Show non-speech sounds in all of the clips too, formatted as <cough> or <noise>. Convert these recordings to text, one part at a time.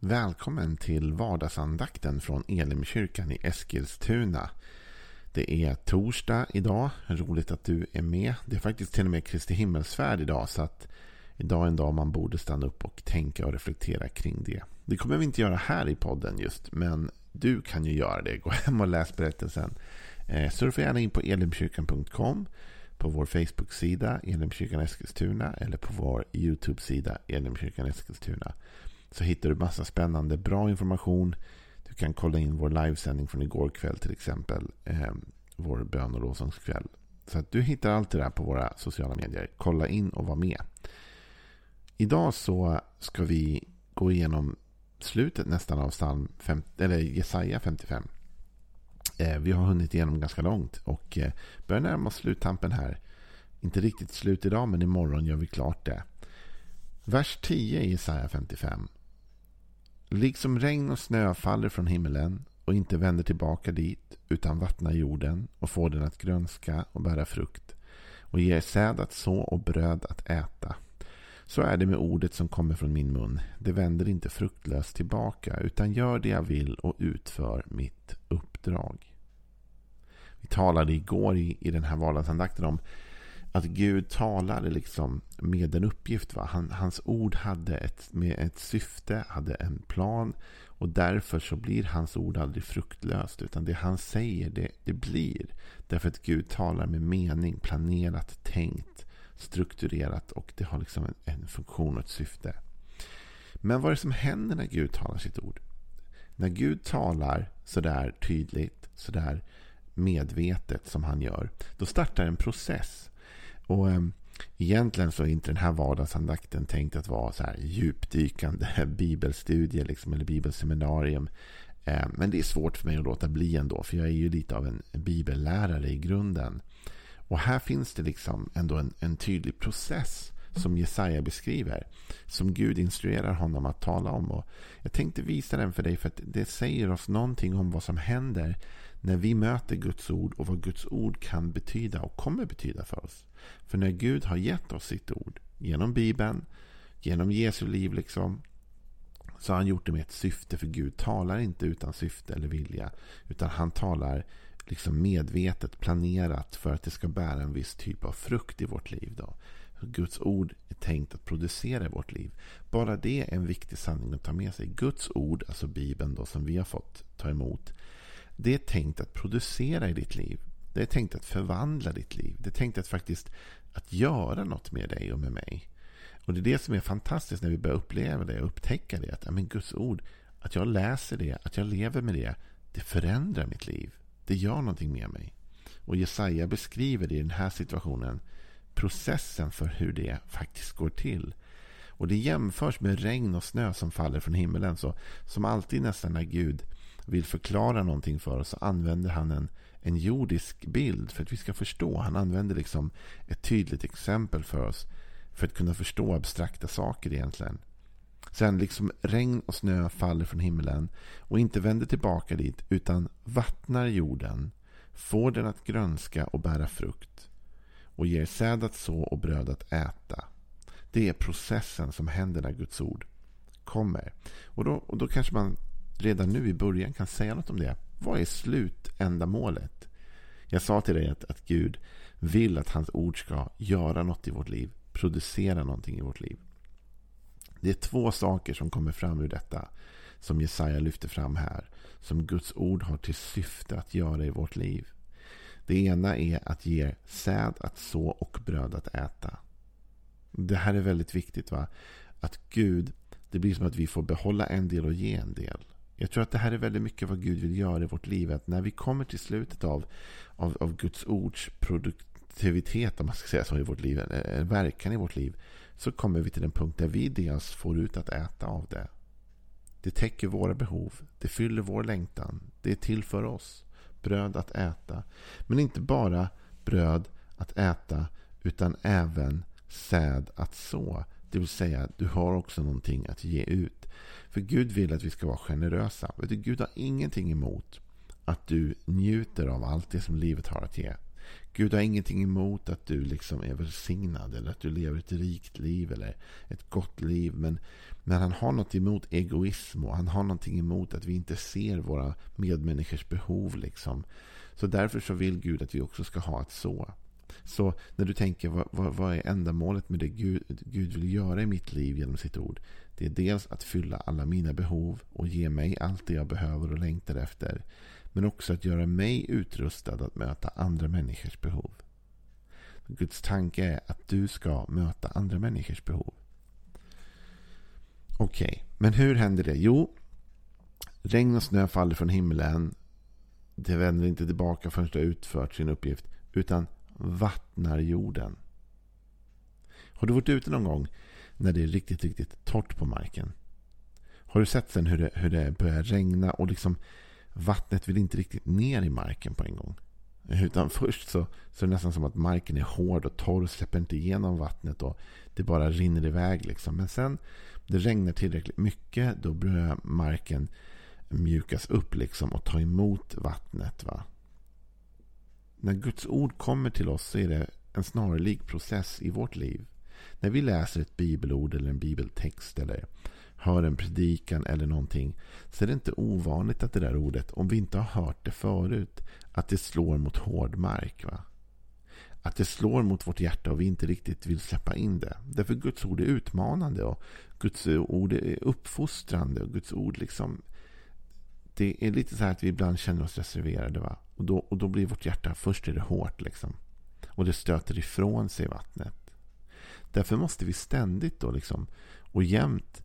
Välkommen till vardagsandakten från Elimkyrkan i Eskilstuna. Det är torsdag idag. Roligt att du är med. Det är faktiskt till och med Kristi himmelsfärd idag. Så att idag är en dag man borde stanna upp och tänka och reflektera kring det. Det kommer vi inte göra här i podden just. Men du kan ju göra det. Gå hem och läs berättelsen. Eh, Surfa gärna in på elimkyrkan.com. På vår Facebook-sida Elimkyrkan Eskilstuna. Eller på vår YouTube-sida Elimkyrkan Eskilstuna så hittar du massa spännande, bra information. Du kan kolla in vår livesändning från igår kväll till exempel. Eh, vår bön och lovsångskväll. Så att du hittar allt det där på våra sociala medier. Kolla in och var med. Idag så ska vi gå igenom slutet nästan av psalm 50, eller Jesaja 55. Eh, vi har hunnit igenom ganska långt och eh, börjar närma oss sluttampen här. Inte riktigt slut idag men imorgon gör vi klart det. Vers 10 i Jesaja 55. Liksom regn och snö faller från himmelen och inte vänder tillbaka dit utan vattnar jorden och får den att grönska och bära frukt och ger säd att så och bröd att äta. Så är det med ordet som kommer från min mun. Det vänder inte fruktlöst tillbaka utan gör det jag vill och utför mitt uppdrag. Vi talade igår i, i den här vardagsandakten om att Gud talade liksom med en uppgift. Va? Han, hans ord hade ett, med ett syfte, hade en plan. Och därför så blir hans ord aldrig fruktlöst. Utan det han säger, det, det blir. Därför att Gud talar med mening, planerat, tänkt, strukturerat. Och det har liksom en, en funktion och ett syfte. Men vad är det som händer när Gud talar sitt ord? När Gud talar sådär tydligt, sådär medvetet som han gör. Då startar en process. Och äm, Egentligen så är inte den här vardagsandakten tänkt att vara så här djupdykande <laughs> bibelstudie liksom, eller bibelseminarium. Äm, men det är svårt för mig att låta bli ändå. För jag är ju lite av en bibellärare i grunden. Och här finns det liksom ändå en, en tydlig process som Jesaja beskriver. Som Gud instruerar honom att tala om. Och jag tänkte visa den för dig för att det säger oss någonting om vad som händer när vi möter Guds ord och vad Guds ord kan betyda och kommer betyda för oss. För när Gud har gett oss sitt ord genom Bibeln, genom Jesu liv liksom, så har han gjort det med ett syfte. För Gud talar inte utan syfte eller vilja. Utan han talar liksom medvetet, planerat för att det ska bära en viss typ av frukt i vårt liv. Då. Guds ord är tänkt att producera i vårt liv. Bara det är en viktig sanning att ta med sig. Guds ord, alltså Bibeln då, som vi har fått ta emot, det är tänkt att producera i ditt liv. Det är tänkt att förvandla ditt liv. Det är tänkt att faktiskt att göra något med dig och med mig. Och det är det som är fantastiskt när vi börjar uppleva det och upptäcka det. Att ja, men Guds ord, att jag läser det, att jag lever med det, det förändrar mitt liv. Det gör någonting med mig. Och Jesaja beskriver det i den här situationen processen för hur det faktiskt går till. Och det jämförs med regn och snö som faller från himlen. Så som alltid nästan när Gud vill förklara någonting för oss så använder han en, en jordisk bild för att vi ska förstå. Han använder liksom ett tydligt exempel för oss för att kunna förstå abstrakta saker egentligen. Sen liksom regn och snö faller från himlen och inte vänder tillbaka dit utan vattnar jorden, får den att grönska och bära frukt och ger säd att så och bröd att äta. Det är processen som händer när Guds ord kommer. Och då, och då kanske man redan nu i början kan säga något om det. Vad är slutändamålet? Jag sa till dig att, att Gud vill att hans ord ska göra något i vårt liv. Producera någonting i vårt liv. Det är två saker som kommer fram ur detta. Som Jesaja lyfter fram här. Som Guds ord har till syfte att göra i vårt liv. Det ena är att ge säd att så och bröd att äta. Det här är väldigt viktigt. va? Att Gud, det blir som att vi får behålla en del och ge en del. Jag tror att det här är väldigt mycket vad Gud vill göra i vårt liv. Att när vi kommer till slutet av, av, av Guds ords produktivitet, om man ska säga så, i vårt liv, verkan i vårt liv, så kommer vi till den punkt där vi dels får ut att äta av det. Det täcker våra behov. Det fyller vår längtan. Det är till för oss. Bröd att äta. Men inte bara bröd att äta, utan även säd att så. Det vill säga, du har också någonting att ge ut. För Gud vill att vi ska vara generösa. Vet du, Gud har ingenting emot att du njuter av allt det som livet har att ge. Gud har ingenting emot att du liksom är välsignad eller att du lever ett rikt liv eller ett gott liv. Men, men han har något emot egoism och han har någonting emot att vi inte ser våra medmänniskors behov. Liksom. Så därför så vill Gud att vi också ska ha ett så. Så när du tänker vad, vad, vad är ändamålet med det Gud, Gud vill göra i mitt liv genom sitt ord? Det är dels att fylla alla mina behov och ge mig allt det jag behöver och längtar efter. Men också att göra mig utrustad att möta andra människors behov. Guds tanke är att du ska möta andra människors behov. Okej, okay, men hur händer det? Jo, regn och snö faller från himlen. Det vänder inte tillbaka förrän det har utfört sin uppgift. Utan vattnar jorden. Har du varit ute någon gång när det är riktigt, riktigt torrt på marken? Har du sett sen hur det, hur det börjar regna och liksom vattnet vill inte riktigt ner i marken på en gång? Utan först så, så är det nästan som att marken är hård och torr och släpper inte igenom vattnet och det bara rinner iväg. Liksom. Men sen det regnar tillräckligt mycket då börjar marken mjukas upp liksom och ta emot vattnet. Va? När Guds ord kommer till oss så är det en snarlik process i vårt liv. När vi läser ett bibelord eller en bibeltext eller hör en predikan eller någonting så är det inte ovanligt att det där ordet, om vi inte har hört det förut, att det slår mot hård mark. Va? Att det slår mot vårt hjärta och vi inte riktigt vill släppa in det. Därför Guds ord är utmanande och Guds ord är uppfostrande och Guds ord liksom det är lite så här att vi ibland känner oss reserverade. Va? Och, då, och då blir vårt hjärta, först är det hårt liksom. Och det stöter ifrån sig vattnet. Därför måste vi ständigt då liksom, och jämt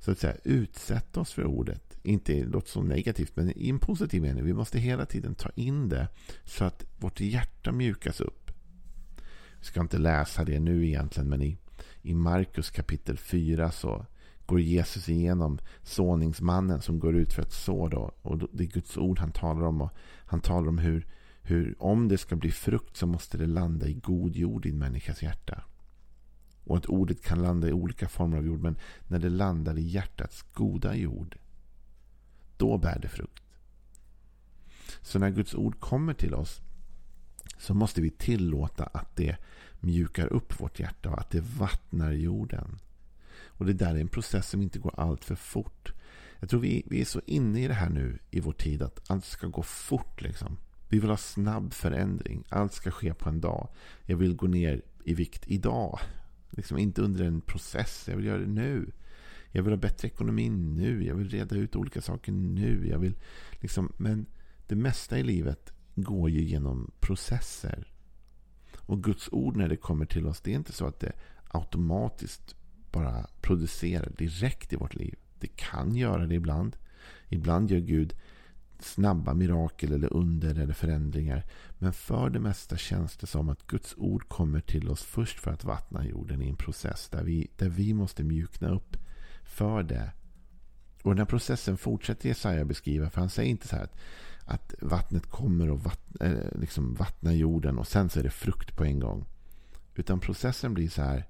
så att säga, utsätta oss för ordet. Inte låter så negativt, men i en positiv mening. Vi måste hela tiden ta in det så att vårt hjärta mjukas upp. Vi ska inte läsa det nu egentligen, men i, i Markus kapitel 4 så går Jesus igenom såningsmannen som går ut för att så. Då, och det är Guds ord han talar om. Och han talar om hur, hur om det ska bli frukt så måste det landa i god jord i en människas hjärta. Och att ordet kan landa i olika former av jord. Men när det landar i hjärtats goda jord. Då bär det frukt. Så när Guds ord kommer till oss. Så måste vi tillåta att det mjukar upp vårt hjärta. Och att det vattnar jorden. Och det där är en process som inte går allt för fort. Jag tror vi, vi är så inne i det här nu i vår tid att allt ska gå fort. Liksom. Vi vill ha snabb förändring. Allt ska ske på en dag. Jag vill gå ner i vikt idag. Liksom inte under en process. Jag vill göra det nu. Jag vill ha bättre ekonomi nu. Jag vill reda ut olika saker nu. Jag vill liksom, men det mesta i livet går ju genom processer. Och Guds ord när det kommer till oss, det är inte så att det automatiskt bara producerar direkt i vårt liv. Det kan göra det ibland. Ibland gör Gud snabba mirakel eller under eller förändringar. Men för det mesta känns det som att Guds ord kommer till oss först för att vattna jorden i en process där vi, där vi måste mjukna upp för det. Och den här processen fortsätter Jesaja beskriva. För han säger inte så här att, att vattnet kommer och vattna, eh, liksom vattnar jorden och sen så är det frukt på en gång. Utan processen blir så här.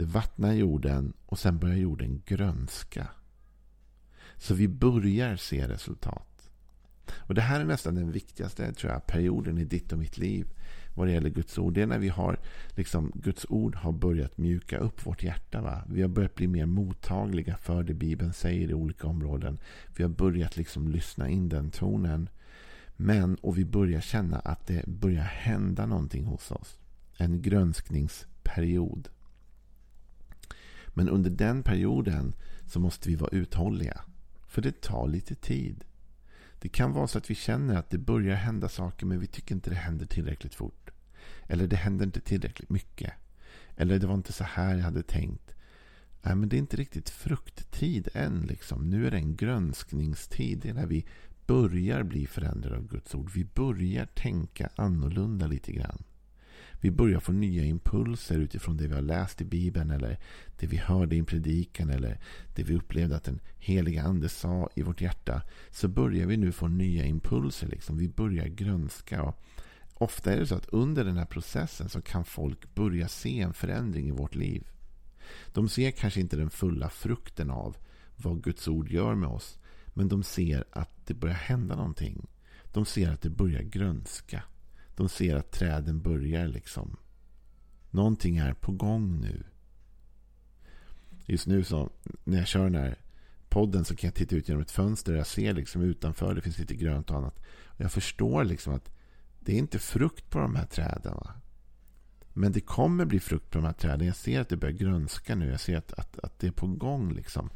Det vattnar jorden och sen börjar jorden grönska. Så vi börjar se resultat. Och Det här är nästan den viktigaste tror jag, perioden i ditt och mitt liv vad det gäller Guds ord. Det är när vi har, liksom, Guds ord har börjat mjuka upp vårt hjärta. Va? Vi har börjat bli mer mottagliga för det Bibeln säger i olika områden. Vi har börjat liksom lyssna in den tonen. Men, och vi börjar känna att det börjar hända någonting hos oss. En grönskningsperiod. Men under den perioden så måste vi vara uthålliga. För det tar lite tid. Det kan vara så att vi känner att det börjar hända saker men vi tycker inte det händer tillräckligt fort. Eller det händer inte tillräckligt mycket. Eller det var inte så här jag hade tänkt. Nej, men det är inte riktigt frukttid än. Liksom. Nu är det en grönskningstid. Det är när vi börjar bli förändrade av Guds ord. Vi börjar tänka annorlunda lite grann. Vi börjar få nya impulser utifrån det vi har läst i Bibeln eller det vi hörde i en predikan eller det vi upplevde att den heliga ande sa i vårt hjärta. Så börjar vi nu få nya impulser. Liksom. Vi börjar grönska. Och ofta är det så att under den här processen så kan folk börja se en förändring i vårt liv. De ser kanske inte den fulla frukten av vad Guds ord gör med oss. Men de ser att det börjar hända någonting. De ser att det börjar grönska. De ser att träden börjar liksom. Någonting är på gång nu. Just nu så när jag kör den här podden så kan jag titta ut genom ett fönster. Jag ser liksom utanför. Det finns lite grönt och annat. Och jag förstår liksom att det är inte frukt på de här träden. Va? Men det kommer bli frukt på de här träden. Jag ser att det börjar grönska nu. Jag ser att, att, att det är på gång. Liksom.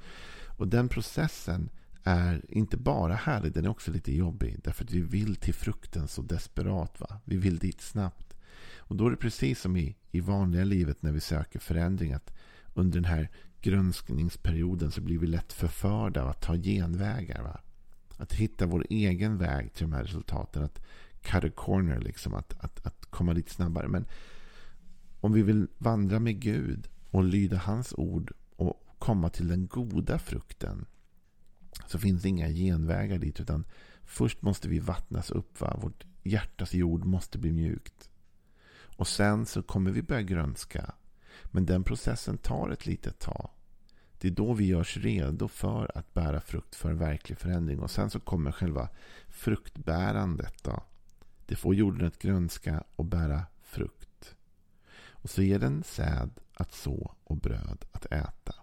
Och den processen är inte bara härlig, den är också lite jobbig. Därför att vi vill till frukten så desperat. Va? Vi vill dit snabbt. Och då är det precis som i, i vanliga livet när vi söker förändring. Att under den här grönskningsperioden så blir vi lätt förförda av att ta genvägar. Va? Att hitta vår egen väg till de här resultaten. Att cut a corner, liksom. Att, att, att komma dit snabbare. Men om vi vill vandra med Gud och lyda hans ord och komma till den goda frukten så finns det inga genvägar dit. Utan först måste vi vattnas upp. Va? Vårt hjärtas jord måste bli mjukt. Och sen så kommer vi börja grönska. Men den processen tar ett litet tag. Det är då vi görs redo för att bära frukt för verklig förändring. Och sen så kommer själva fruktbärandet. Då. Det får jorden att grönska och bära frukt. Och så ger den säd att så och bröd att äta.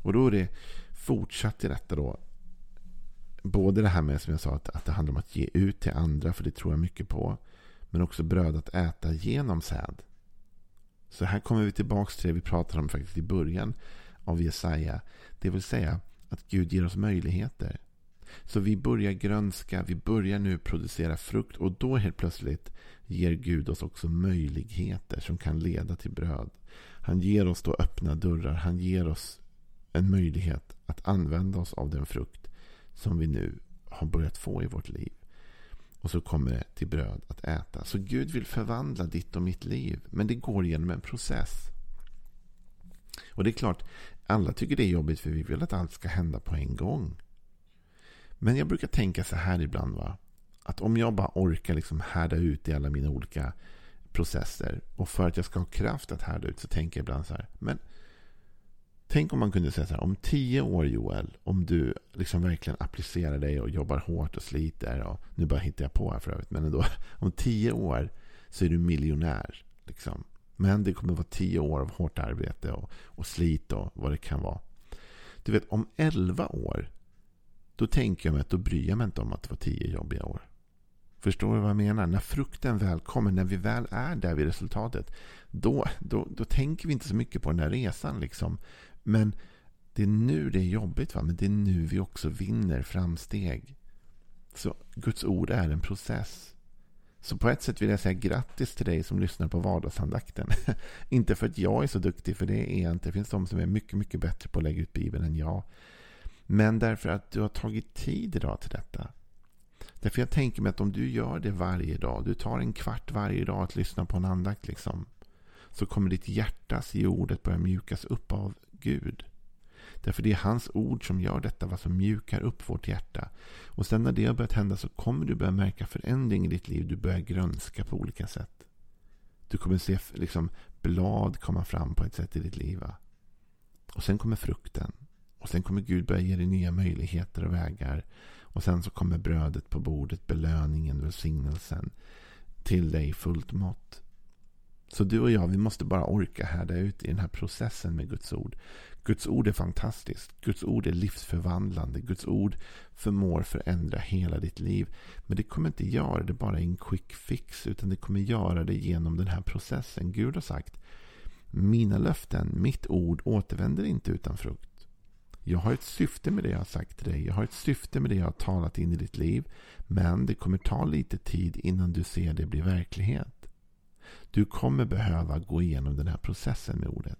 Och då är det fortsatt i detta då. Både det här med som jag sa att, att det handlar om att ge ut till andra. För det tror jag mycket på. Men också bröd att äta genom säd. Så här kommer vi tillbaka till det vi pratade om faktiskt i början av Jesaja. Det vill säga att Gud ger oss möjligheter. Så vi börjar grönska, vi börjar nu producera frukt och då helt plötsligt ger Gud oss också möjligheter som kan leda till bröd. Han ger oss då öppna dörrar, han ger oss en möjlighet att använda oss av den frukt som vi nu har börjat få i vårt liv. Och så kommer det till bröd att äta. Så Gud vill förvandla ditt och mitt liv. Men det går genom en process. Och det är klart, alla tycker det är jobbigt för vi vill att allt ska hända på en gång. Men jag brukar tänka så här ibland. va Att om jag bara orkar liksom härda ut i alla mina olika processer. Och för att jag ska ha kraft att härda ut så tänker jag ibland så här. Men Tänk om man kunde säga så här, om tio år Joel, om du liksom verkligen applicerar dig och jobbar hårt och sliter. Och, nu bara hittar jag på här för övrigt, men ändå. <laughs> Om tio år så är du miljonär. Liksom. Men det kommer vara tio år av hårt arbete och, och slit och vad det kan vara. Du vet, om elva år, då tänker jag mig att då bryr jag mig inte om att det var tio jobbiga år. Förstår du vad jag menar? När frukten väl kommer, när vi väl är där vid resultatet, då, då, då tänker vi inte så mycket på den där resan. Liksom. Men det är nu det är jobbigt. Va? Men det är nu vi också vinner framsteg. Så Guds ord är en process. Så på ett sätt vill jag säga grattis till dig som lyssnar på vardagsandakten. <laughs> inte för att jag är så duktig, för det är jag inte. Det finns de som är mycket, mycket bättre på att lägga ut Bibeln än jag. Men därför att du har tagit tid idag till detta. Därför jag tänker mig att om du gör det varje dag, du tar en kvart varje dag att lyssna på en andakt, liksom, så kommer ditt hjärtas i ordet börja mjukas upp av Gud. Därför det är hans ord som gör detta, vad som mjukar upp vårt hjärta. Och sen när det har börjat hända så kommer du börja märka förändring i ditt liv. Du börjar grönska på olika sätt. Du kommer se liksom, blad komma fram på ett sätt i ditt liv. Va? Och sen kommer frukten. Och sen kommer Gud börja ge dig nya möjligheter och vägar. Och sen så kommer brödet på bordet, belöningen, välsignelsen till dig fullt mått. Så du och jag, vi måste bara orka härda ut i den här processen med Guds ord. Guds ord är fantastiskt. Guds ord är livsförvandlande. Guds ord förmår förändra hela ditt liv. Men det kommer inte göra det bara i en quick fix. Utan det kommer göra det genom den här processen. Gud har sagt mina löften, mitt ord återvänder inte utan frukt. Jag har ett syfte med det jag har sagt till dig. Jag har ett syfte med det jag har talat in i ditt liv. Men det kommer ta lite tid innan du ser det bli verklighet. Du kommer behöva gå igenom den här processen med ordet.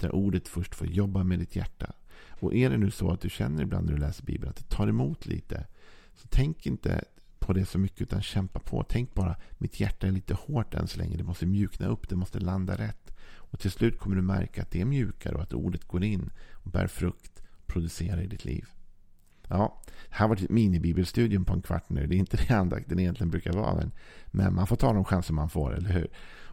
Där ordet först får jobba med ditt hjärta. Och är det nu så att du känner ibland när du läser Bibeln att det tar emot lite. Så tänk inte på det så mycket utan kämpa på. Tänk bara, mitt hjärta är lite hårt än så länge. Det måste mjukna upp, det måste landa rätt. Och till slut kommer du märka att det är mjukare och att ordet går in och bär frukt och producerar i ditt liv. Ja, här var typ minibibelstudium på en kvart nu. Det är inte det andakten egentligen brukar vara. Men, men man får ta de chanser man får, eller hur?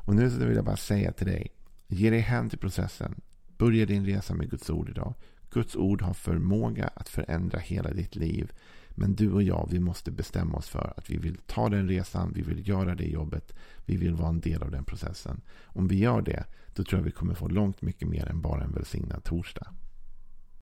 Och nu vill jag bara säga till dig. Ge dig hän till processen. Börja din resa med Guds ord idag. Guds ord har förmåga att förändra hela ditt liv. Men du och jag, vi måste bestämma oss för att vi vill ta den resan, vi vill göra det jobbet, vi vill vara en del av den processen. Om vi gör det, då tror jag vi kommer få långt mycket mer än bara en välsignad torsdag.